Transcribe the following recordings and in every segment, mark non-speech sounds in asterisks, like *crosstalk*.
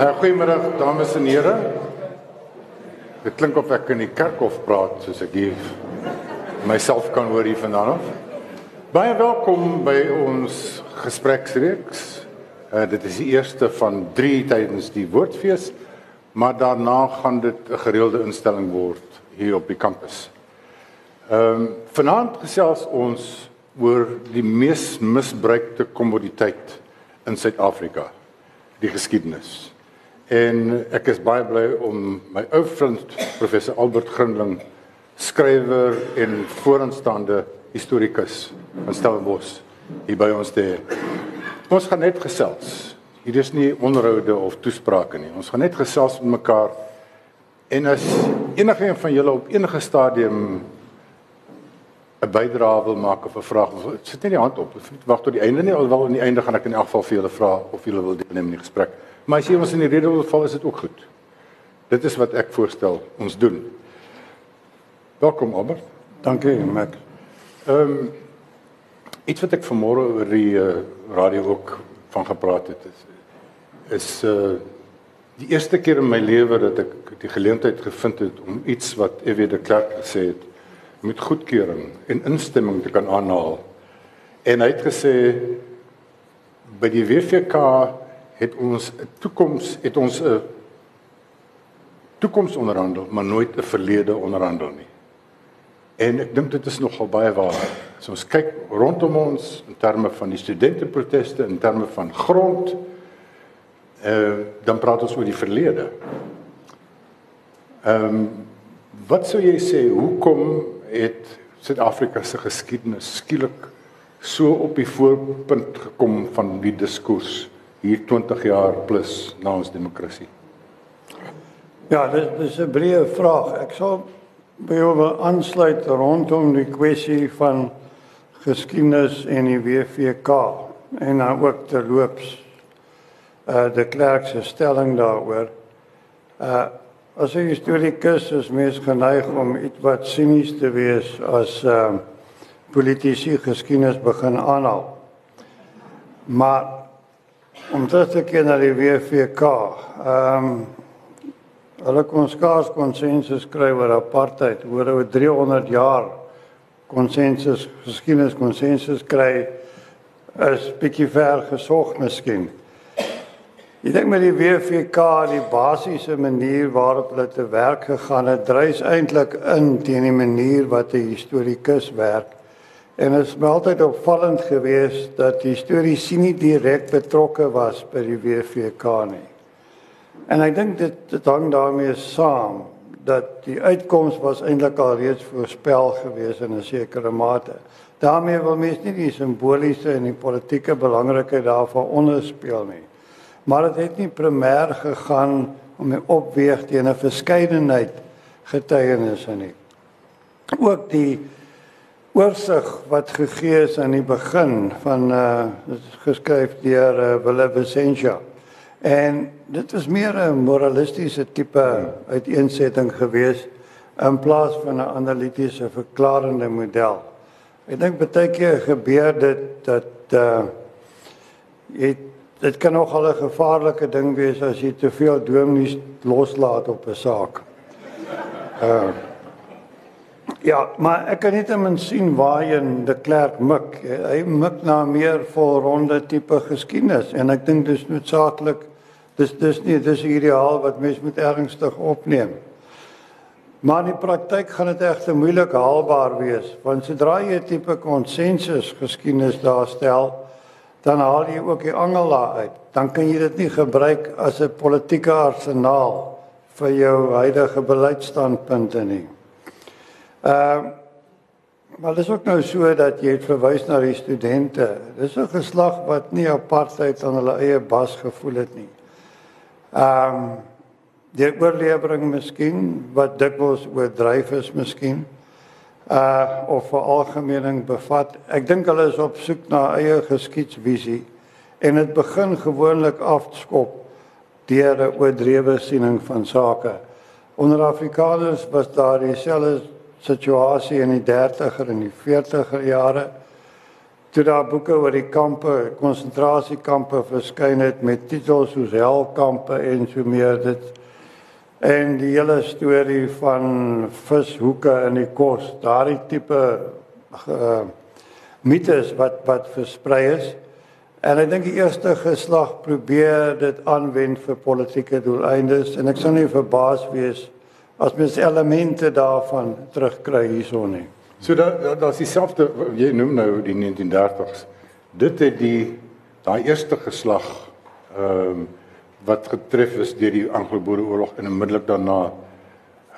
Uh, goeiemiddag dames en here. Dit klink of ek in die kerkhof praat soos ek hier myself kan hoor hier vandaan af. Baie welkom by ons gespreksreeks. Uh, dit is die eerste van 3 tydens die woordfees, maar daarna gaan dit 'n gereelde instelling word hier op die kampus. Ehm um, vanaand gesels ons oor die mees misbruikte kommoditeit in Suid-Afrika, die geskiedenis. En ek is baie bly om my ou vriend professor Albert Grindling, skrywer en vooraanstaande historikus van Stellenbosch hier by ons te hê. Ons gaan net gesels. Hier is nie onderhoude of toesprake nie. Ons gaan net gesels met mekaar. En as enige een van julle op enige stadium 'n bydrae wil maak of 'n vraag, sit net die hand op. Wag tot die einde nie, alhoewel aan die einde gaan ek in elk geval vir julle vra of julle wil deelneem in die gesprek. Maar as jy ons in die rede wil val, is dit ook goed. Dit is wat ek voorstel ons doen. Welkom Albert. Dankie, Mac. Ehm um, iets wat ek vanmôre oor die uh, radio ook van gepraat het is is uh die eerste keer in my lewe dat ek die geleentheid gevind het om iets wat F.W. de Klerk gesê het met goedkeuring en instemming te kan aanhaal. En hy het gesê by die WVK het ons 'n toekoms het ons 'n toekoms onderhandel, maar nooit 'n verlede onderhandel nie. En ek dink dit is nogal baie waar. As ons kyk rondom ons in terme van die studenteproteste, in terme van grond, eh dan praat ons oor die verlede. Ehm um, wat sou jy sê hoekom het Suid-Afrika se geskiedenis skielik so op die voorpunt gekom van die diskurs hier 20 jaar plus na ons demokrasie? Ja, dit, is 'n breë vraag. Ek sal by jou wil aansluit rondom die kwessie van geskiedenis en die WVK en dan ook terloops uh de Klerk se stelling daaroor. Uh as 'n historikus is mens geneig om iets wat sinies te wees as uh politisie geskiedenis begin aanhaal. Maar om terug te keer na die WVK, ehm um, hulle kon skaars konsensus kry oor apartheid, oor oor 300 jaar konsensus, geskiedenis konsensus kry is bietjie ver gesog miskien. Ek dink met die WVK die basiese manier waarop hulle te werk gegaan het, dryf eintlik in teen die manier wat 'n historikus werk. En dit is my altyd opvallend geweest dat die histories nie direk betrokke was by die WVK nie. En ek dink dit dit hang daarmee saam dat die uitkoms was eintlik al reeds voorspel geweest in 'n sekere mate. daarmee wil mens nie die simboliese en die politieke belangrikheid daarvan onderspeel nie maar dit het nie primêr gegaan om die opweeg teen 'n verskeidenheid getuienisse nie. Ook die oorsig wat gegee is aan die begin van uh dit geskryf deur uh, Wille Vicentia. En dit was meer 'n moralistiese tipe uiteensetting geweest in plaas van 'n analitiese verklarende model. Ek dink baie keer gebeur dit dat uh jy dit kan nogal 'n gevaarlike ding wees as jy te veel dominees loslaat op 'n saak. Uh Ja, maar ek kan net om sien waarheen die klerk mik. Hy mik na meer volronde tipe geskiedenis en ek dink dis noodsaaklik dis dis nie dis ideaal wat mens moet ernstig opneem. Maar in die praktyk gaan dit egter moeilik haalbaar wees want sodra jy 'n tipe konsensus geskiedenis daarstel, dan haal jy ook die angel daar uit. Dan kan jy dit nie gebruik as 'n politieke arsenaal vir jou huidige beleidsstandpunte nie. Ehm uh, maar dit is ook nou so dat jy het verwys na die studente. Dis 'n geslag wat nie apartheid aan hulle eie bas gevoel het nie. Ehm um, die oorlewering miskien wat dikwels oordryf is miskien uh of vir algemeening bevat. Ek dink hulle is op soek na eie geskiedsvisie en dit begin gewoonlik afskop deur 'n oordrewe siening van sake. Onder Afrikaners was daar dieselfde situasie in die 30er en die 40er jare. toe daar boeke oor die kampe, konsentrasiekampe verskyn het met titels soos Helkampe en so meer dit en die hele storie van vishoeke in die kos, daardie tipe uh, mites wat wat versprei is. En ek dink die eerste geslag probeer dit aanwend vir politieke doeleindes en ek sou nie verbaas wees as mens elemente daarvan terugkry hierson nie. So dat is dieselfde jy noem nou die 1930s. Dit het die daai eerste geslag ehm um, wat getref is deur die Anglo-Boereoorlog en onmiddellik daarna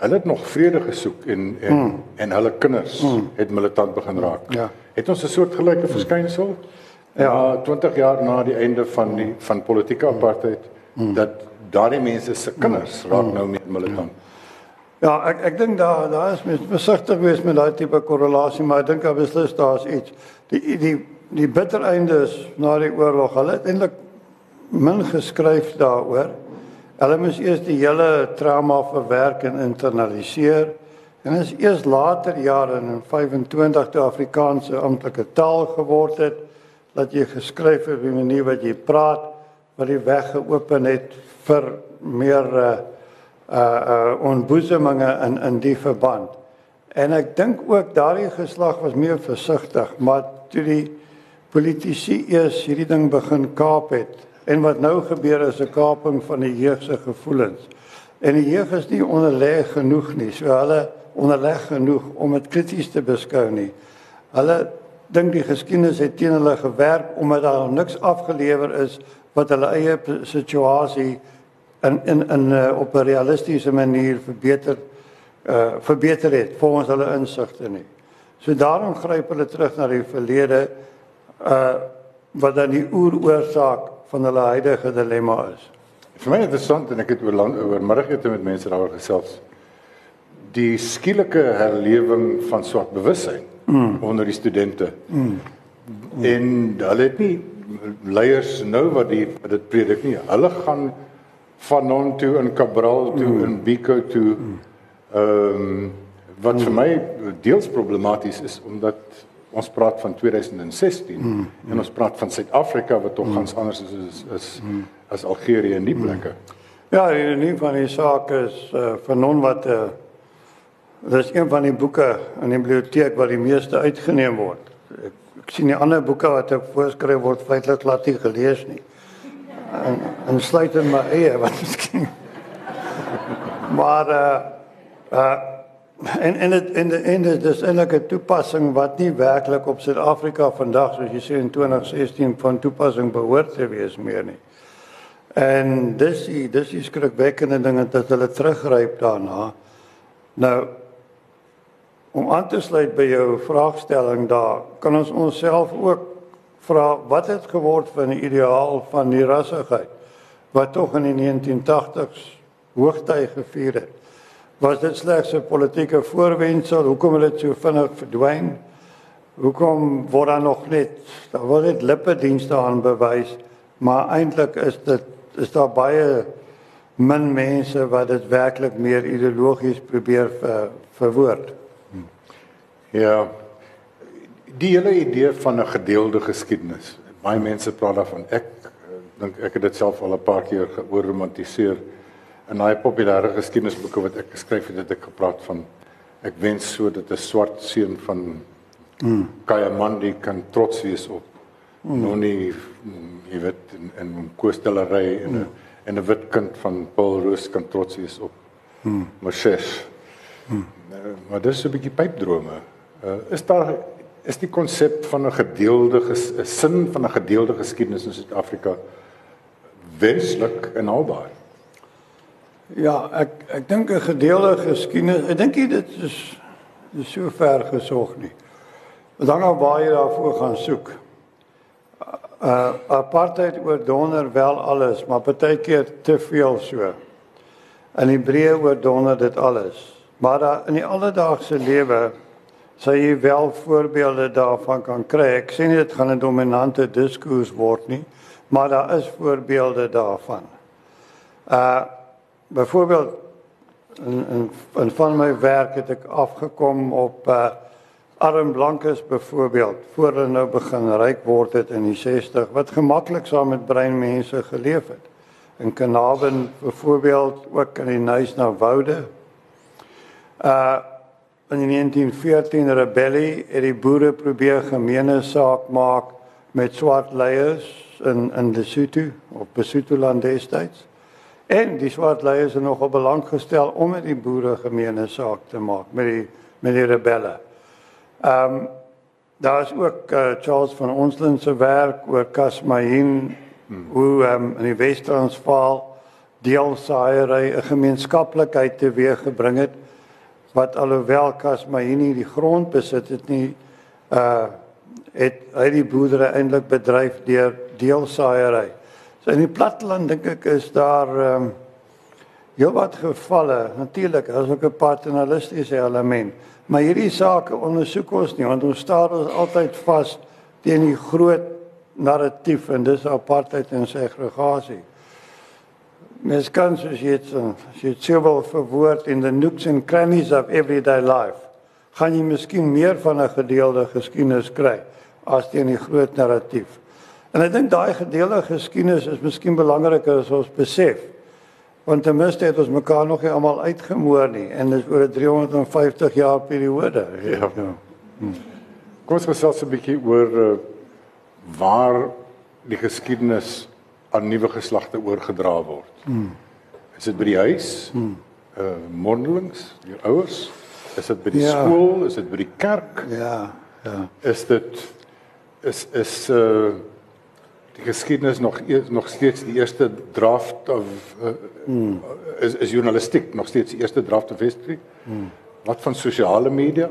hulle het nog vrede gesoek en en mm. en hulle kinders mm. het militant begin raak. Ja. Het ons 'n soort gelyke verskynsel? Ja, 20 jaar na die einde van die van politieke apartheid hmm. dat daardie mense se kinders hmm. raak nou meer militant. Ja, ek ek dink daar daar is mens versigtig wees met daai tipe korrelasie, maar ek dink daar beslis daar's iets. Die die die bitter einde is na die oorlog. Hulle het eintlik min geskryf daaroor. Hulle moes eers die hele trauma verwerk en internaliseer. En is eers later jare in 25 toe Afrikaanse amptelike taal geword het dat jy geskryf het op die manier wat jy praat wat die weg geopen het vir meer uh uh, uh onboeseminge in in die verband. En ek dink ook daardie geslag was meer versigtig, maar toe die politici eers hierdie ding begin kaap het en wat nou gebeur is 'n kaping van die jeug se gevoelens. En die jeug is nie onderleg genoeg nie. So hulle onderleg genoeg om dit krities te beskou nie. Hulle dink die geskiedenis het teen hulle gewerk omdat daar niks afgelewer is wat hulle eie situasie in in in uh, op 'n realistiese manier verbeter uh verbeter het volgens hulle insigte nie. So daarom gryp hulle terug na die verlede uh wat dan die oeroorsaak van hulle huidige dilemma is. Vir my interessant en ek het oor lang oor middagete met mense daaroor gesels. Die skielike herlewing van swart bewussyn mm. onder die studente. Mm. Mm. En hulle het nie leiers nou wat die dit predik nie. Hulle gaan van non toe in Cabral toe mm. in Biko toe. Ehm um, wat mm. vir my deels problematies is omdat ons praat van 2016 mm. en ons praat van Suid-Afrika wat tog mm. gans anders is is, is mm. as Algerië en die plekke. Ja, in nie van die sake is uh, van non wat 'n uh, eh, Dit is een van die boeke in die biblioteek wat die meeste uitgeneem word. Ek, ek sien die ander boeke wat ek voorskryf word feitelik laat nie gelees nie. En en sluit in my eie *laughs* wat miskien. Maar uh uh en en dit en en dit is eintlik 'n toepassing wat nie werklik op Suid-Afrika vandag soos jy sê in 2016 van toepassing behoort te wees meer nie. En dis dis is skrikwekkende dinge dat hulle teruggryp daarna. Nou om aan te sluit by jou vraagstelling daar, kan ons onsself ook vra wat het geword van die ideaal van die rassigheid wat tog in die 1980s hoogtyd gevier het. Was dit slegs 'n politieke voorwendsel? Hoekom het dit so vinnig verdwyn? Hoekom word daar nog net daar word dit lippe dienste aan bewys, maar eintlik is dit is daar baie min mense wat dit werklik meer ideologies probeer ver, verwoord. Ja. Die hele idee van 'n gedeelde geskiedenis. Baie mense praat daarvan. Ek dink ek het dit self al 'n paar keer geoorromantiseer. In daai populêre geskiedenisboeke wat ek geskryf het, het ek gepraat van ek wens so dat 'n swart seun van mm. Kayamandi kan trots wees op mm. Noni, jy weet, in, in Kostellery en 'n mm. en 'n wit kind van Paul Roos kan trots wees op mm. Moses. Mm. Maar dis 'n bietjie pypdrome. Uh, is daar is die konsep van 'n gedeelde ges, sin van 'n gedeelde geskiedenis in Suid-Afrika wenslik en haalbaar? Ja, ek ek dink 'n gedeelde geskiedenis, ek dink dit is dis so ver gesog nie. Dan al baie daarvoor gaan soek. Uh apartheid oor donder wel alles, maar partykeer te veel so. In Hebreë oor donder dit alles. Maar daar in die alledaagse lewe sou jy wel voorbeelde daarvan kan kry. Ek sê nie dit gaan 'n dominante diskurs word nie, maar daar is voorbeelde daarvan. Uh byvoorbeeld in in in van my werk het ek afgekom op uh arm blankes byvoorbeeld voor hulle nou begin ryk word het in die 60 wat gemaklik saam met brein mense geleef het. In Kanaben byvoorbeeld ook in die Nuis na Woude. Uh in 1914 rebellie het die boere probeer gemeene saak maak met swart leiers in in Lesotho of Lesotho land destyds. En die swart leiers het nogal belang gestel om met die boere gemeene saak te maak met die met die rebelle. Ehm um, daar is ook uh, Charles van Onslen se werk oor Kasmahin hmm. hoe ehm um, in die Wes-Transvaal deelsaaiery 'n gemeenskaplikheid teweeggebring het wat alhoewel Kasmahin die grond besit het nie uh het hy die boerdery eintlik bedryf deur deelsaaiery. So in die platteland dink ek is daar um, heelwat gevalle. Natuurlik, daar's ook 'n paternalistiese element. Maar hierdie sake ondersoek ons nie want ons staar ons altyd vas teen die groot narratief en dis apartheid en segregasie. Mens kan soos jy het as jy sê wel verwoord in the nooks and crannies of everyday life, gaan jy miskien meer van 'n gedeelde geskiedenis kry as teen die groot narratief. En ek dink daai gedeelde geskiedenis is miskien belangriker as ons besef. Want ten minste het ons mekaar nog nie almal uitgemoor nie en dis oor 'n 350 jaar periode. Ja. ja. Hmm. Kom ons gesels 'n bietjie oor uh, waar die geskiedenis aan nuwe geslagte oorgedra word. Hmm. Is dit by die huis? Hmm. Uh mondelings, die ouers? Is dit by die ja. skool? Is dit by die kerk? Ja, ja. Is dit is is uh die geskiedenis nog nog steeds die eerste draft of uh, hmm. is is journalistiek nog steeds die eerste draft of history. Hmm. Wat van sosiale media?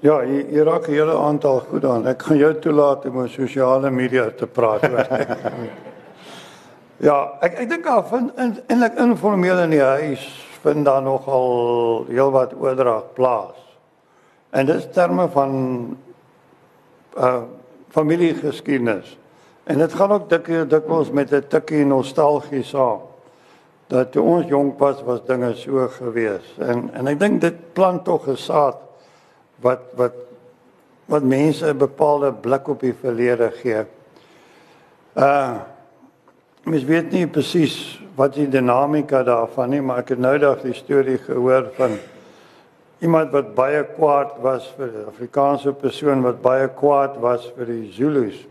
Ja, jy, jy raak 'n hele aantal goed aan. Ek gaan jou toelaat om oor sosiale media te praat. *laughs* ja, ek ek dink af eintlik in, informeel in die huis vind daar nogal heelwat oordrag plaas. En dis terme van uh familiegeskiedenis. En dit gaan ook dik dikwels met 'n tikkie nostalgie saam. Dat toe ons jonk was, was dinge so gewees. En en ek dink dit plant tog 'n saad wat wat wat mense 'n bepaalde blik op die verlede gee. Uh mens weet nie presies wat die dinamika daarvan nie, maar ek het nou daag die storie gehoor van iemand wat baie kwaad was vir 'n Afrikaanse persoon wat baie kwaad was vir die Zulus.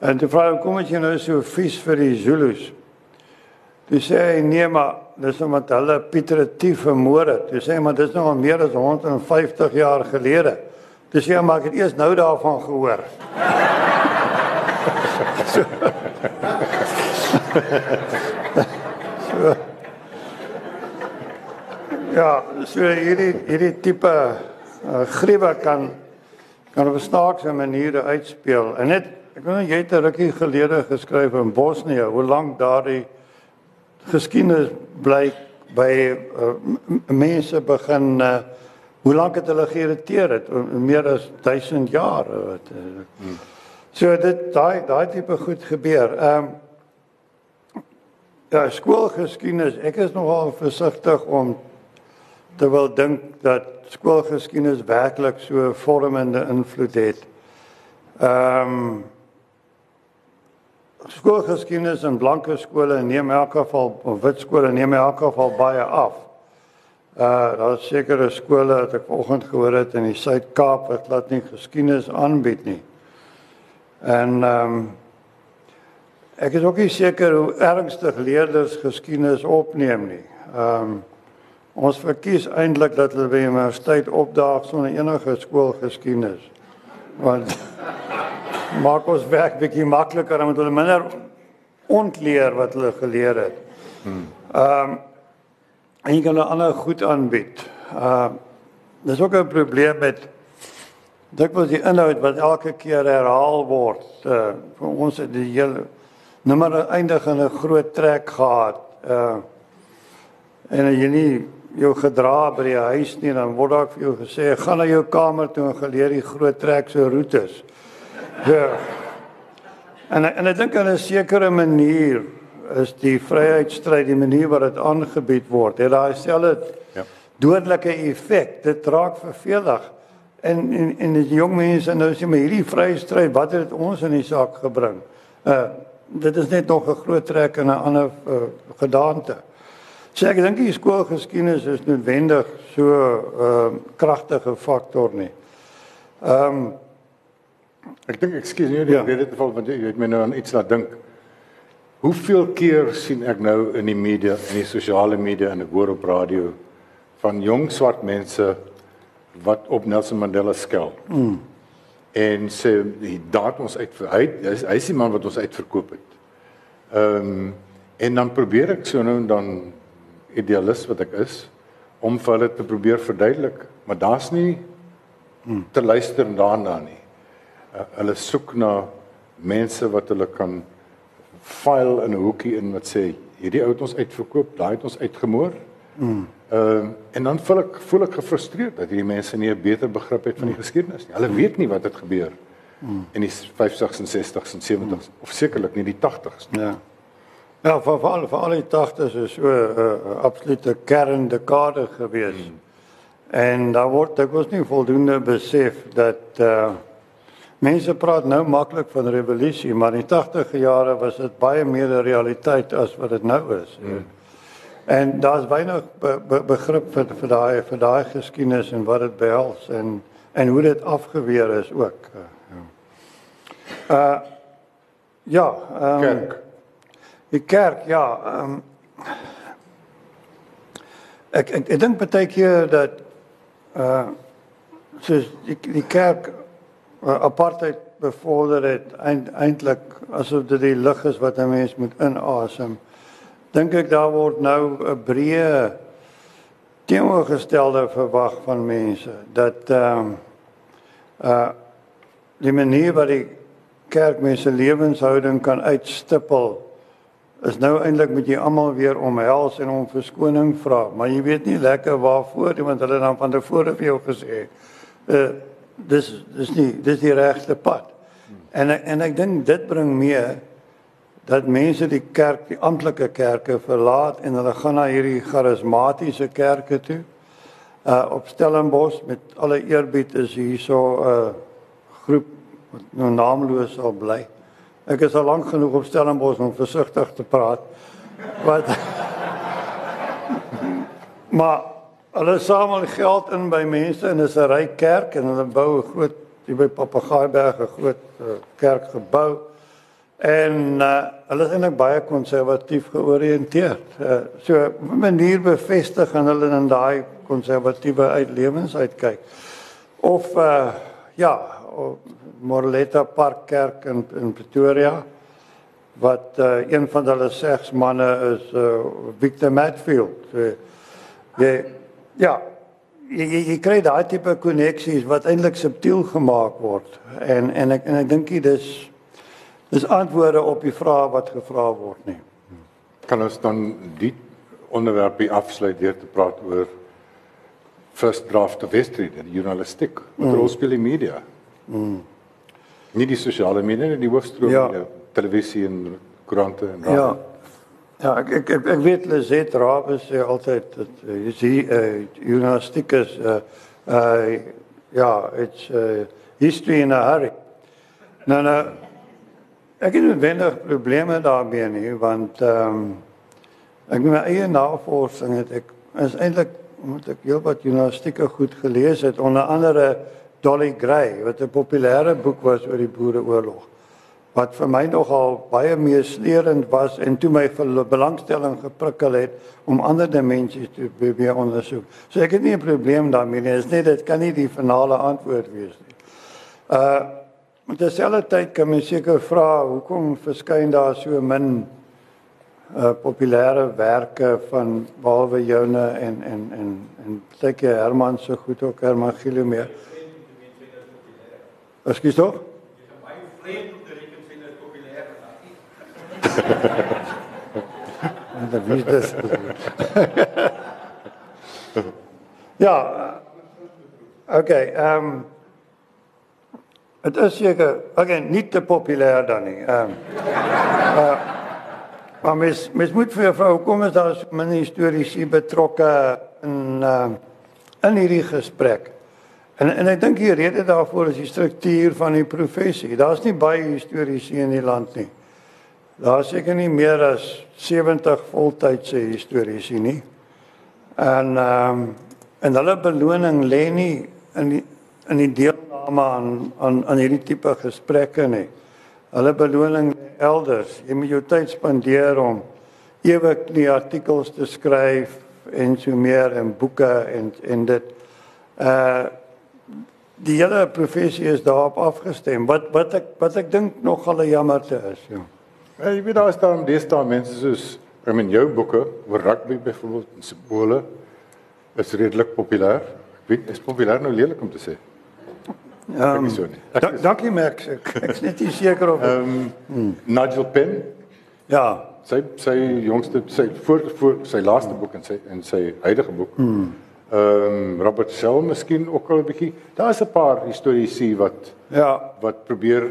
En die vrou kom met jy nou so vies vir die Zulus. Toe sê hy nee maar dis omdat hulle Pieter Tief vermoor het. Toe sê hy maar dis nou al meer as 150 jaar gelede. Toe sê hy maar ek het eers nou daarvan gehoor. *laughs* so, *laughs* ja, so hierdie hierdie tipe uh, griewe kan kan op 'n snaakse manier uitspeel. En net Ek weet jy het 'n rukkie gelede geskryf in Bosnië hoe lank daardie geskiedenis bly by uh, mense begin uh, hoe lank het hulle geïrriteer het meer as 1000 jaar wat uh, hmm. so dit daai daai tipe goed gebeur. Ehm um, ja, skoolgeskiedenis, ek is nogal versigtig om te wil dink dat skoolgeskiedenis werklik so vormende invloed het. Ehm um, skoolgeskiedenis in blanke skole neem in elk geval of wit skole neem in elk geval baie af. Uh daar is sekere skole wat ek vanoggend gehoor het in die Suid-Kaap wat laat nie geskiedenis aanbied nie. En ehm um, ek is ook nie seker hoe ernstig leerders geskiedenis opneem nie. Ehm um, ons verkies eintlik dat hulle by universiteit opdaag sonder enige skoolgeskiedenis. Want *laughs* maak ons werk bietjie makliker omdat hulle minder ontleer wat hulle geleer het. Ehm um, en jy kan 'n ander goed aanbied. Ehm uh, dis ook 'n probleem met wat die inhoud wat elke keer herhaal word. Uh vir ons het die hele nommer eindig in 'n groot trek gehad. Uh en jy nie jou gedra by die huis nie dan word daar vir jou gesê gaan na jou kamer toe en geleer die groot trek se roetes. Ja. En en ek dink aan 'n sekere manier is die vryheidsstryd die manier wat dit aangebied word. Het daai selfde ja. dodelike effek. Dit raak vervelig. en en en die jong mense nou sê maar hierdie vrye stryd wat het ons in die saak gebring? Uh dit is net nog 'n groot trek in 'n ander uh, gedaante. So ek dink die skoolgeskiedenis is noodwendig so 'n uh, kragtige faktor nie. Ehm um, ek dink ekskuus nie ja. rede te val want jy het my nou aan iets laat dink. Hoeveel keer sien ek nou in die media, in die sosiale media en ek hoor op radio van jong swart mense wat op Nelson Mandela skel. Mm. En sê die daad ons uit hy hy, hy is die man wat ons uitverkoop het. Ehm um, en dan probeer ek so nou en dan idealis wat ek is om vir hulle te probeer verduidelik, maar daar's nie mm. te luister daarna nie. Uh, hulle soek na mense wat hulle kan file in 'n hoekie in wat sê hierdie ou het ons uitverkoop, daai het ons uitgemoor. Mm. Ehm uh, en dan voel ek voel ek gefrustreerd dat hierdie mense nie 'n beter begrip het van die geskiedenis nie. Hulle weet nie wat het gebeur in die 50s en 60s en 70s of sekerlik nie die 80s nie. Ja. Ja, vir vir vir al die 80s is so 'n uh, uh, absolute kerndekade gewees. Hmm. En daar word ek was nie voldoende besef dat uh mense praat nou maklik van revolusie, maar in die 80e jare was dit baie meer 'n realiteit as wat dit nou is. Hmm. En daar's weinig be, be, begrip vir vir daai vir daai geskiedenis en wat dit behels en en hoe dit afgeweer is ook. Ja. Uh ja, um, kerk. Die kerk, ja, um, ek ek, ek dink baie keer dat uh soos die die kerk uh, apartheid bevorder het eintlik asof dit die lig is wat 'n mens moet inasem. Dink ek daar word nou 'n breë teenoorgestelde verwag van mense dat ehm um, uh die manier wat die kerk mense lewenshouding kan uitstippel is nou eintlik moet jy almal weer omhels en om verskoning vra maar jy weet nie lekker waarvoor want hulle dan van tevore vir jou gesê uh dis dis nie dis die regte pad. En en ek dink dit bring mee dat mense die kerk, die amptelike kerke verlaat en hulle gaan na hierdie charismatiese kerke toe. Uh op Stellenbosch met alle eerbied is hierso 'n uh, groep wat nou naamloos sal bly. Ek is al lank genoeg op Stellenbosch om versigtig te praat. Wat *laughs* Maar hulle samel geld in by mense en is 'n ryk kerk en hulle bou 'n groot hier by Papagaaiberg 'n groot uh, kerk gebou. En uh, hulle is eintlik baie konservatief georiënteerd. Uh, so 'n manier bevestig aan hulle in daai konservatiewe uitlewens uitkyk. Of uh ja, Morletta Park Kerk in in Pretoria wat uh, een van hulle segsmanne is uh, Victor Matfield. So, jy ja, jy, jy, jy kry daai tipe koneksies wat eintlik subtiel gemaak word. En en ek en ek dink dit is Dis antwoorde op die vrae wat gevra word nie. Kan ons dan die onderwerp afsluit deur te praat oor first draft of history, die journalistiek, wat mm. rol speel die media? Mm. Nie die sosiale media nie, die hoofstroom ja. die televisie en koerante en radio. Ja. Ja, ek ek ek, ek weet Lizet Rabbe sê altyd dat uh, jy sien uh, journalistiek is uh, uh ja, it's uh, history in a hurry. Nou nou Ek het noodwendig probleme daarmee nie want ehm um, ek my eie navorsing het ek is eintlik moet ek heel wat journalistieke goed gelees het onder andere Dolly Gray wat 'n populêre boek was oor die Boereoorlog wat vir my nogal baie meesleurend was en toe my belangstelling geprikkel het om ander dimensies te probeer ondersoek. So ek het nie 'n probleem daarmee nie. Dit is net dit kan nie die finale antwoord wees nie. Uh Maar terselfdertyd kan mens seker vra hoekom verskyn daar so min uh populêre werke van behalwe joune en en en en seker Herman se goed ook Herman Gilo meer. Wat skiet tog? En dan wie dis? *laughs* Ja. Okay, ehm um, Dit is seker, okay, nie te populêr dan nie. Ehm. Um, uh, maar mes mes moet vir vrou kom is daar min histories betrokke in uh, in hierdie gesprek. En en ek dink die rede daarvoor is die struktuur van die professie. Daar's nie baie historiese in die land nie. Daar's seker nie meer as 70 voltydse historiese nie. En ehm um, en hulle beloning lê nie in die in die deelname aan aan aan hierdie tipe gesprekke nie. Hulle beloning elders. Jy moet jou tyd spandeer om ewig die artikels te skryf en so meer en boeke en en dit uh die hele professie is daarop afgestem. Wat wat ek wat ek dink nog al 'n jammerte is, ja. Ja, jy weet daar is daar deesdae mense soos I mean jou boeke oor rugby byvoorbeeld en simbole is redelik populêr. Ek weet is populêr nou lelik om te sê. Ehm Um, da, dankie Max. Ek ek's net nie seker of Ehm um, Nigel Penn, ja. sy sy jongste sy voor voor sy laaste boek en sy en sy huidige boek. Ehm um, Robert Shell miskien ook al 'n bietjie. Daar is 'n paar historiese wat Ja. wat probeer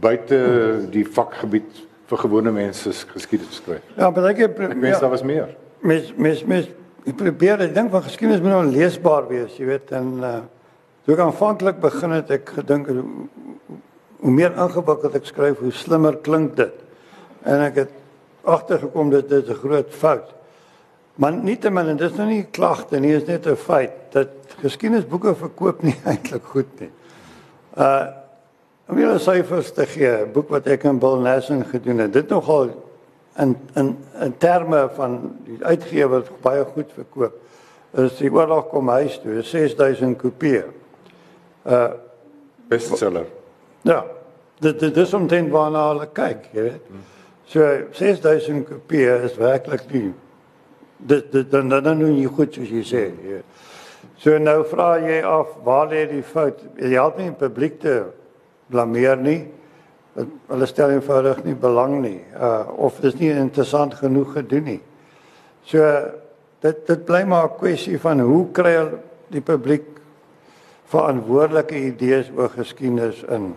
buite die vakgebied vir gewone mense geskiedenis skryf. Ja, maar ek Ek wens ja, daar was meer. mes mes mes ek probeer ek dink van geskiedenis moet nou leesbaar wees, jy weet en uh toe ek aanvanklik begin het ek gedink hoe, meer ingewikkeld ek skryf, hoe slimmer klink dit. En ek het agtergekom dit is 'n groot fout. Maar nietemin en dis nou nie klagte nie, is net 'n feit dat geskiedenisboeke verkoop nie *laughs* eintlik goed nie. Uh om julle syfers te gee, 'n boek wat ek in Bill Nassen gedoen het, dit nogal in in in terme van die uitgewer baie goed verkoop. Is die oorlog kom huis toe, 6000 kopieë. Uh Bestseller. ja, dit dit is omtrent waarna hulle kyk, jy weet. So 6000 kopieë is werklik nie dit dit dan dan dan nie goed soos jy sê. Jy. So nou vra jy af waar lê die fout? Jy help nie die publiek te blameer nie. Hulle stel eenvoudig nie belang nie. Uh of dis nie interessant genoeg gedoen nie. So dit dit bly maar 'n kwessie van hoe kry die publiek verantwoordelike idees oor geskiedenis in.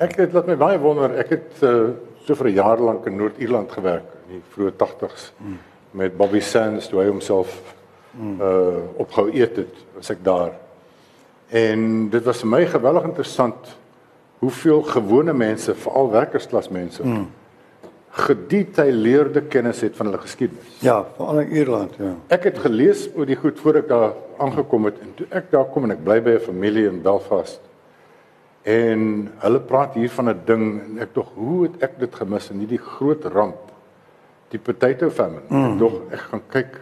Ek het laat my baie wonder. Ek het uh, so vir 'n jaar lank in Noord-Ierland gewerk in die vroeë 80s hmm. met Bobby Sands toe hy homself hmm. uh opgehou eet het, was ek daar. En dit was vir my geweldig interessant hoeveel gewone mense, veral werkersklas mense, hmm. gedetailleerde kennis het van hulle geskiedenis. Ja, veral in Ierland, ja. Ek het gelees oor die goed voor ek daar aangekom het en toe ek daar kom en ek bly by 'n familie in Belfast. En hulle praat hier van 'n ding en ek dog hoe het ek dit gemis in hierdie groot ramp. Die potato famine. Mm. Ek dog ek gaan kyk.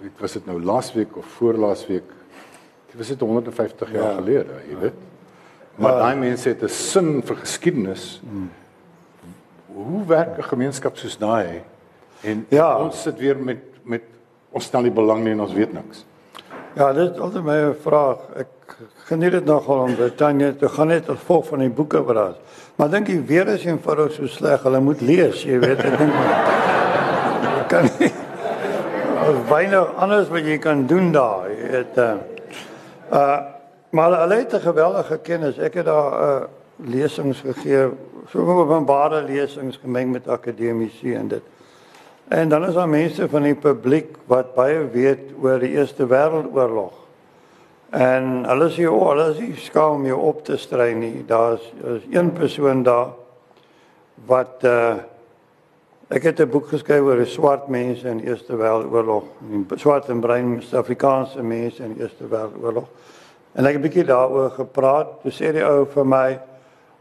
Dit was dit nou laasweek of voorlaasweek. Dit was dit 150 jaar Ja. gelede, jy weet. Maar daai mense het 'n sin vir geskiedenis. Mm. Hoe werk 'n gemeenskap soos daai? En Ja. ons sit weer met met ons stel nie belang nie en ons weet niks. Ja, dit is altyd my 'n vraag. Ek geniet dit nogal om Britannië te gaan net as volg van die boeke is. Maar dink jy weer is eenvoudig so sleg. Hulle moet lees, jy weet. Ek dink jy kan nie weinig anders wat jy kan doen daar. Jy weet uh, uh maar hulle het 'n geweldige kennis. Ek het daar uh lesings gegee, so openbare lesings gemeng met akademici en dit. En dan is daar mense van die publiek wat baie weet oor die Eerste Wêreldoorlog. En hulle sê o, hulle is nie skaam om jou op te stry nie. Daar's is een persoon daar wat uh ek het 'n boek geskryf oor swart mense in die Eerste Wêreldoorlog, die swart en bruin Suid-Afrikaanse mense in die Eerste Wêreldoorlog. En ek het 'n bietjie daaroor gepraat. Toe sê die ou vir my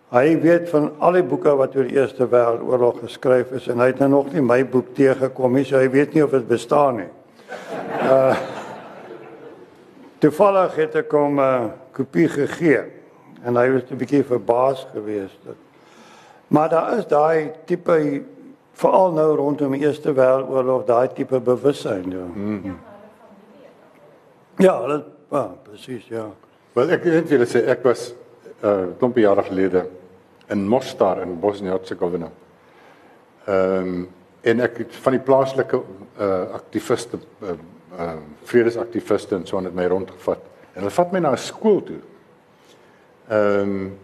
hy weet van al die boeke wat oor die Eerste Wêreldoorlog geskryf is en hy het nou nog nie my boek teëgekom nie, so hy weet nie of dit bestaan nie. Uh Toevallig het ek hom 'n uh, kopie gegee en hy was 'n bietjie verbaas geweest. Dat, maar daar is daai tipe veral nou rondom die Eerste Wêreldoorlog daai tipe bewussyn ja. Mm. Ja, dit ja, presies ja. Wel ek weet julle sê ek was 'n uh, klompie jare gelede in Mostar in Bosnië-Herzegovina. Ehm um, en ek het van die plaaslike uh aktiviste uh, uh vredesaktiviste en so aan het my rondgevat. En hulle vat my na 'n skool toe. Ehm um,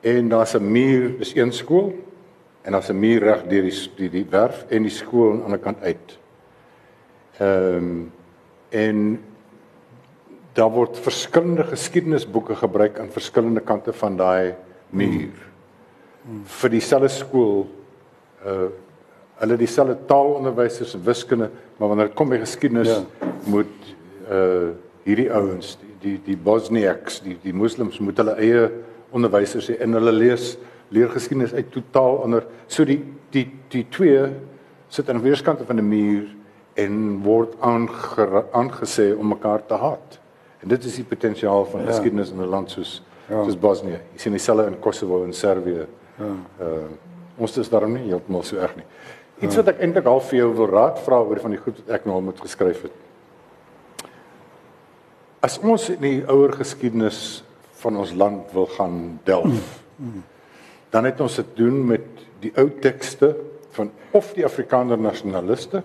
en daar's 'n muur, dis een skool en daar's 'n muur reg deur die die die werf en die skool aan die ander kant uit. Ehm um, en daar word verskillende geskiedenisboeke gebruik aan verskillende kante van daai muur. Hmm. Vir dieselfde skool uh hulle dieselfde taalonderwysers en wiskunde, maar wanneer dit kom by geskiedenis ja. moet uh hierdie ouens, die die, die Bosniaks, die die moslems moet hulle eie onderwysers hê en hulle lees leer geskiedenis uit totaal ander. So die die die twee sit aan weerskante van 'n muur en word aangesê om mekaar te haat. En dit is die potensiaal van ja. geskiedenis in 'n land soos ja. soos Bosnië. Jy sien dieselfde in Kosovo en Servië. Ja. Uh ons is daarom nie heeltemal so erg nie. Iets wat ek eintlik al vir jou wil raad vra oor van die goed wat ek nou al moet geskryf het. As ons in die ouer geskiedenis van ons land wil gaan delf, dan het ons dit doen met die ou tekste van of die Afrikaner nasionaliste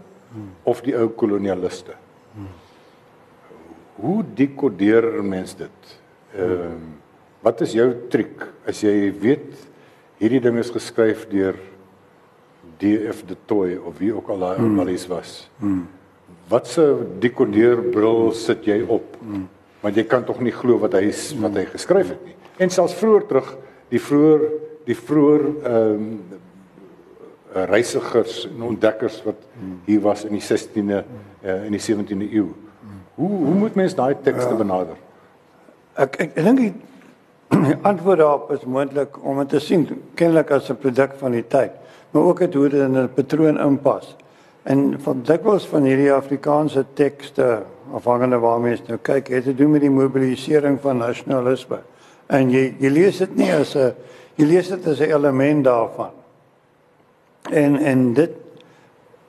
of die ou kolonialiste. Hoe dekodeer mens dit? Ehm uh, wat is jou triek as jy weet hierdie ding is geskryf deur DF de Toy of wie ook al daai hmm. analis was? Hmm. Wat se dekodeerbril sit jy op? Hmm. Want jy kan tog nie glo wat hy wat hy geskryf het nie. En selfs vroeër terug, die vroeër die vroeër ehm um, reisigers en ontdekkers wat hier was in die 16de uh, in die 17de eeu. Hoe hoe moet mens daai tekste benader? Ek ek, ek dink die, antwoord daarop is moontlik om dit te sien kennelik as 'n produk van die tyd, maar ook het hoe dit in 'n patroon inpas. En van dikwels van hierdie Afrikaanse tekste afhangende waarmee jy nou kyk, het te doen met die mobilisering van nasionalisme. En jy jy lees dit nie as 'n jy lees dit as 'n element daarvan. En en dit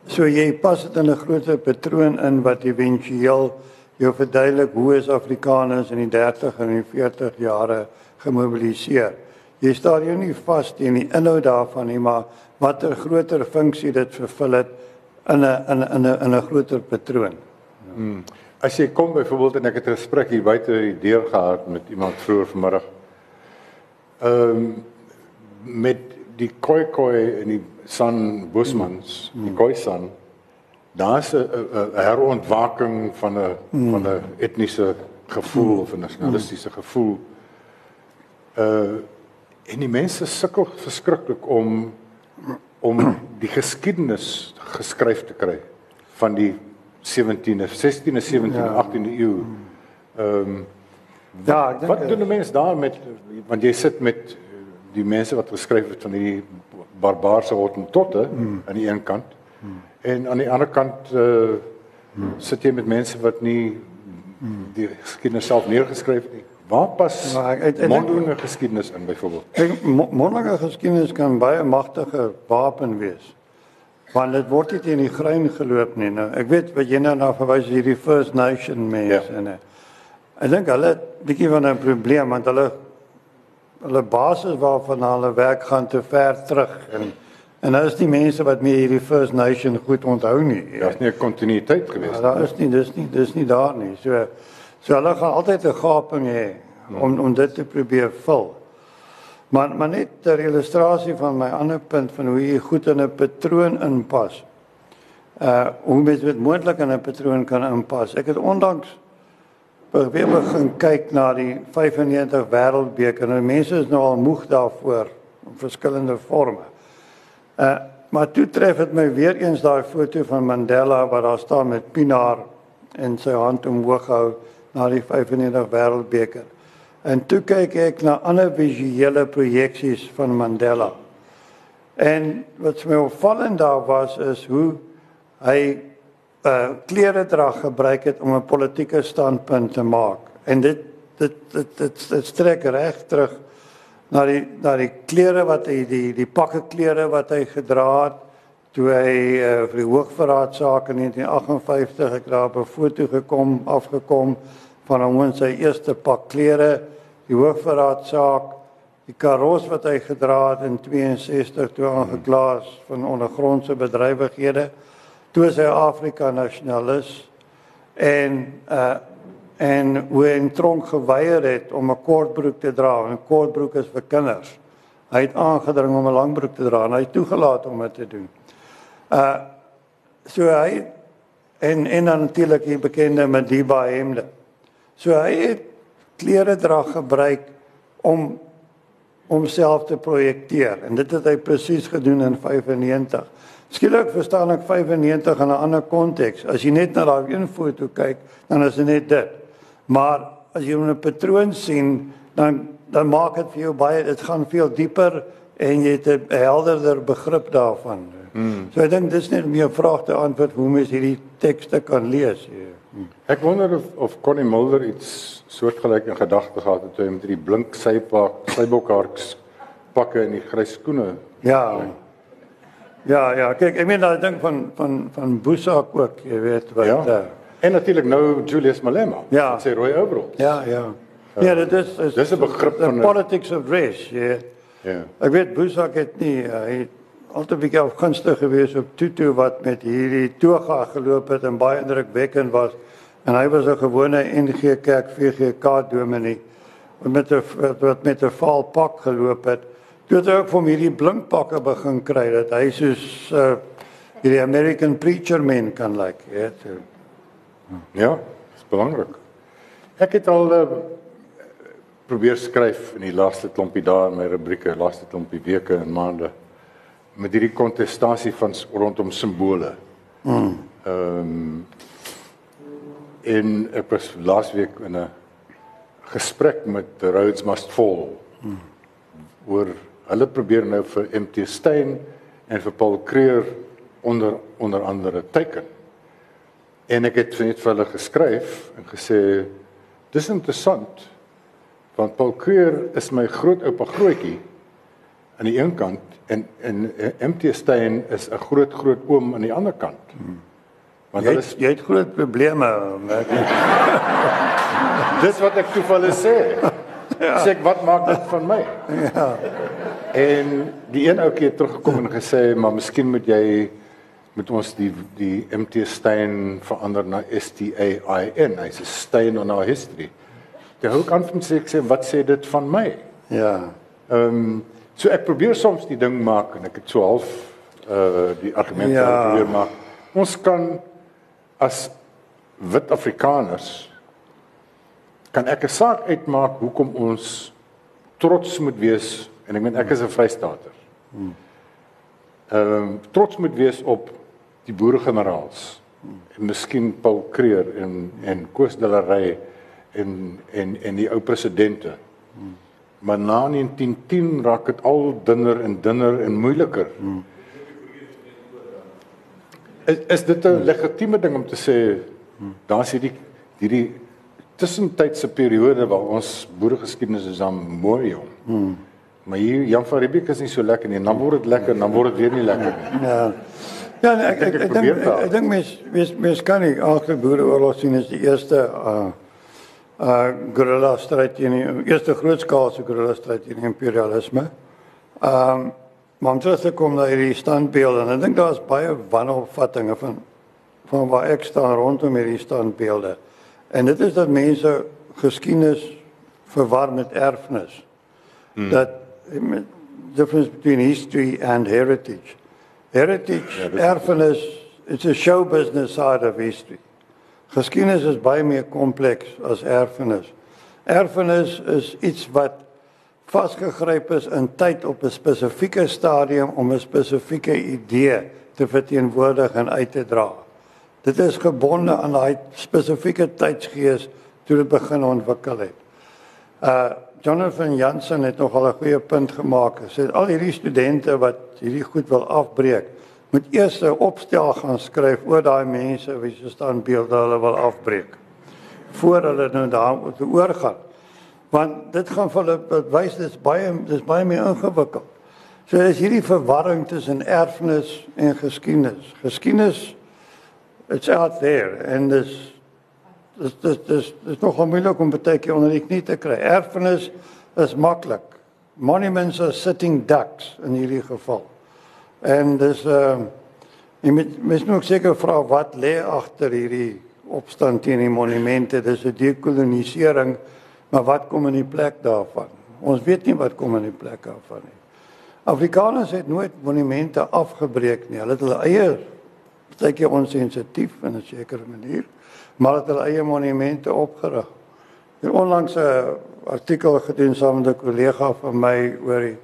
so jy pas dit in 'n groter patroon in wat éventueel jou verduidelik hoe is Afrikaners in die 30 en die 40 jare gemobiliseer. Jy staan jou nie vas teen die inhoud daarvan nie, maar watter groter funksie dit vervul het in 'n in 'n in 'n groter patroon. Hmm. As jy kom byvoorbeeld en ek het 'n gesprek hier buite die deur gehad met iemand vroeër vanmiddag. Ehm um, met die koi koi en die San Bosmans, mm. die Khoisan, daar's 'n herontwaking van 'n mm. van 'n etniese gevoel mm. of 'n nasionalistiese mm. gevoel. Uh en die mense sukkel verskriklik om om die geskiedenis geskryf te kry van die 17de, 16de, 17de, ja. 18de eeu. Ehm um, ja, ek dink wat doen die mense daar met want jy sit met die mense wat geskryf het van hierdie barbaarse hottentotte mm. aan die een kant mm. en aan die ander kant uh mm. sit jy met mense wat nie mm. die geskiedenis self neergeskryf het nie. Waar pas mondelinge geskiedenis in byvoorbeeld? Ek mondelinge geskiedenis kan baie magtige wapen wees. Want dit word nie in die grein geloop nie. Nou, ek weet wat jy nou na verwys hierdie First Nation mense ja. en ek dink hulle het 'n bietjie van 'n probleem want hulle hulle basis waarvan hulle werk gaan te ver terug en en nou is die mense wat meer hierdie First Nation goed onthou nie. Daar's nie 'n kontinuïteit gewees nie. Ja, daar is nie, dis nie, dis nie daar nie. So so hulle gaan altyd 'n gaping hê om om dit te probeer vul. Maar maar net 'n illustrasie van my ander punt van hoe jy goed in 'n patroon inpas. Uh hoe mens dit moontlik in 'n patroon kan inpas. Ek het ondanks weer begin kyk na die 95 wêreldbeker en mense is nou al moeg daarvoor in verskillende forme. Uh maar toe tref dit my weer eens daai foto van Mandela wat daar staan met Pinaar en sy hand omhoog hou na die 95 wêreldbeker. En toe kyk ek na ander visuele projeksies van Mandela. En wat my opvallend daar was is hoe hy uh klere dra gebruik het om 'n politieke standpunt te maak. En dit dit dit dit, dit strek reg terug na die na die klere wat hy die die pakke klere wat hy gedra het toe hy uh, vir die hoogverraadsaak in 1958 ek daar op 'n foto gekom afgekom van hom in sy eerste pak klere die hoogverraadsaak die karos wat hy gedra het in 62 toe aangekla is van ondergrondse bedrywighede toe sy Afrika nasionalis en uh en hoe hy in tronk geweier het om 'n kortbroek te dra 'n kortbroek is vir kinders. Hy het aangedring om 'n langbroek te dra en hy het toegelaat om dit te doen. Uh so hy en en dan natuurlik die bekende Madiba hemde. So hy het klere dra gebruik om homself te projekteer en dit het hy presies gedoen in 95. Skielik verstaan ek 95 in 'n ander konteks. As jy net na daai een foto kyk, dan is dit net dit. Maar as jy 'n patroon sien, dan dan maak dit vir jou baie dit gaan veel dieper en jy het 'n helderder begrip daarvan. Hmm. So ek dink dis net meer 'n vraag te antwoord hoe mens hierdie tekste kan lees. Hmm. Ek wonder of of Connie Mulder iets soortgelyk in gedagte gehad het toe hy met hierdie blink sypak, sybokharks pakke en die grys skoene. Ja. Ja, ja, kyk, ek meen daai ding van van van Boesak ook, jy weet wat ja. uh, en natuurlik nou Julius Malema. Ja. Sy rooi overall. Ja, ja. Ja, dit is is dis 'n begrip van politics of race, ja. Ja. Ek weet Boesak het nie uh, hy altyd 'n bietjie afgunstig gewees op Tutu wat met hierdie toga geloop het en baie indrukwekkend was. En hy was 'n gewone NG Kerk VGK dominee met 'n wat met 'n vaal pak geloop het. Toe het hy ook van hierdie blink pakke begin kry dat hy soos uh, hierdie American preacher man kan lyk, like, ja. Ja, dis belangrik. Ek het al uh, probeer skryf in die laaste klompie dae in my rubrieke, laaste klompie weke en maande met hierdie kontestasie van rondom simbole. Mm. Ehm um, in ek was laasweek in 'n gesprek met the Rhodes Must Fall. Mm. oor hulle probeer nou vir MT Steyn en vir Paul Creer onder onder andere teken. En ek het net vir hulle geskryf en gesê dis interessant want Paul Creer is my grootoupa grootjie aan die een kant en en MT Steyn is 'n groot groot oom aan die ander kant. Want hulle jy het groot probleme *laughs* Dis wat ek toevallig sê. Ja. Sê ek wat maak dit van my? Ja. En die een ouetjie het teruggekom en gesê maar miskien moet jy met ons die die MT Steyn verander na S T A I N. Hy's 'n stain on our history. Die hou kan van sê ek sê wat sê dit van my? Ja. Ehm um, So ek probeer soms die ding maak en ek het so half uh die argumente ja. probeer maak. Ons kan as wit Afrikaners kan ek 'n saak uitmaak hoekom ons trots moet wees en ek meen ek is 'n Vrystater. Ehm um, trots moet wees op die boeregeneraals. En miskien Paul Creer en en Koos de la Rey en en en die ou presidente. Hmm. Maar na 1910 raak dit al dunner en dunner en moeiliker. Hmm. Is, is dit 'n legitieme ding om te sê hmm. daar's hierdie hierdie tussentydse periode waar ons boeregeskiedenis is dan mooi jong. Hmm. Maar hier Jan van Riebeeck is nie so lekker nie. Dan word dit lekker, dan word dit weer nie lekker nie. Ja. Ja, ek ek ek dink ek dink mens mens mens kan nie agter boereoorlog sien as die eerste uh uh guerrilla stryd teen die eerste grootskaalse guerrilla teen imperialisme. Um maar om terug te kom na hierdie standbeelde en ek dink daar's baie wanopvattinge van van waar ek staan rondom hierdie standbeelde. En dit is dat mense geskiedenis verwar met erfenis. Hmm. Dat difference between history and heritage. Heritage, ja, erfenis, it's a show business side of history. Geskiedenis is baie meer kompleks as erfenis. Erfenis is iets wat vasgegryp is in tyd op 'n spesifieke stadium om 'n spesifieke idee te verteenwoordig en uit te dra. Dit is gebonde aan daai spesifieke tydsgees toe dit begin ontwikkel het. Uh Jonathan Jansen het nog al 'n goeie punt gemaak. Hy sê al hierdie studente wat hierdie goed wil afbreek, moet eers 'n opstel gaan skryf oor daai mense wie se staan beelde hulle wil afbreek voor hulle nou daar te oorgaan. Want dit gaan vir hulle wys dis baie dis baie meer ingewikkeld. So is hierdie verwarring tussen erfenis en geskiedenis. Geskiedenis it's out there en dis dis dis dis dis nog moeilik om baie keer onder die knie te kry. Erfenis is maklik. Monuments are sitting ducks in hierdie geval. En dis ehm uh, jy moet mens moet seker vra wat lê agter hierdie opstand teen die monumente. Dis 'n dekolonisering, maar wat kom in die plek daarvan? Ons weet nie wat kom in die plek daarvan nie. Afrikaners het nooit monumente afgebreek nie. Hulle het hulle eie partykeer onsensitief in 'n sekere manier, maar het hulle eie monumente opgerig. het onlangs 'n artikel gedoen saam met 'n kollega van my oor die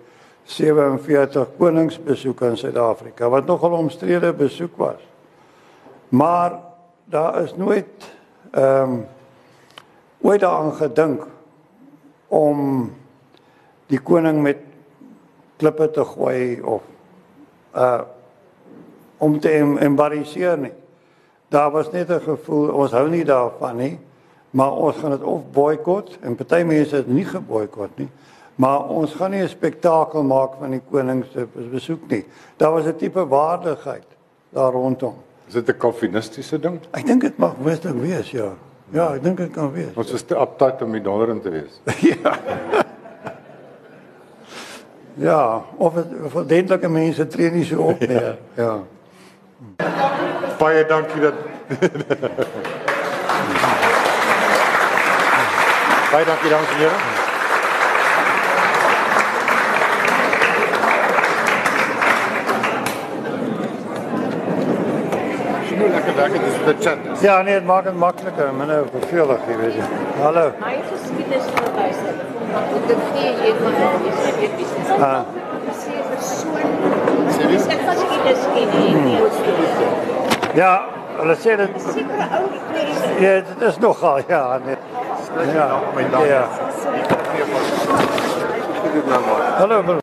47 koningsbesoeke in Suid-Afrika wat nogal omstrede besoek was. Maar daar is nooit ehm um, ooit daaraan gedink om die koning met klippe te gooi of uh om te embarrasseer nie. Daar was net 'n gevoel ons hou nie daarvan nie, maar ons gaan dit of boikot en party mense het nie geboikot nie. Maar ons gaan nie 'n spektakel maak van die koning se besoek nie. Daar was 'n tipe waardigheid daar rondom. Is dit 'n kalvinistiese ding? Ek dink dit mag westig wees, ja. Ja, ek dink dit kan wees. Ons is te uptight om die dollar in te wees. *laughs* ja. Ja, of dentlike mense tree nie so op nie. Ja. ja. Baie dankie dat *laughs* Baie dankie dames en here. Sien hoe lekker lekker dis die chat. Ja, nee, dit maak dit makliker, minder vervelig, jy weet. jy. Hallo. My geskiedenis van luister. Want dit gee jy van die weet wie se. Ah. Sê persoon. Dis ek was nie dis nie. Ja, hulle sê dit Sekere ou stories. ja, dit is nogal ja, nee. Ja, my dankie. ja. Dit is nou maar. Hallo.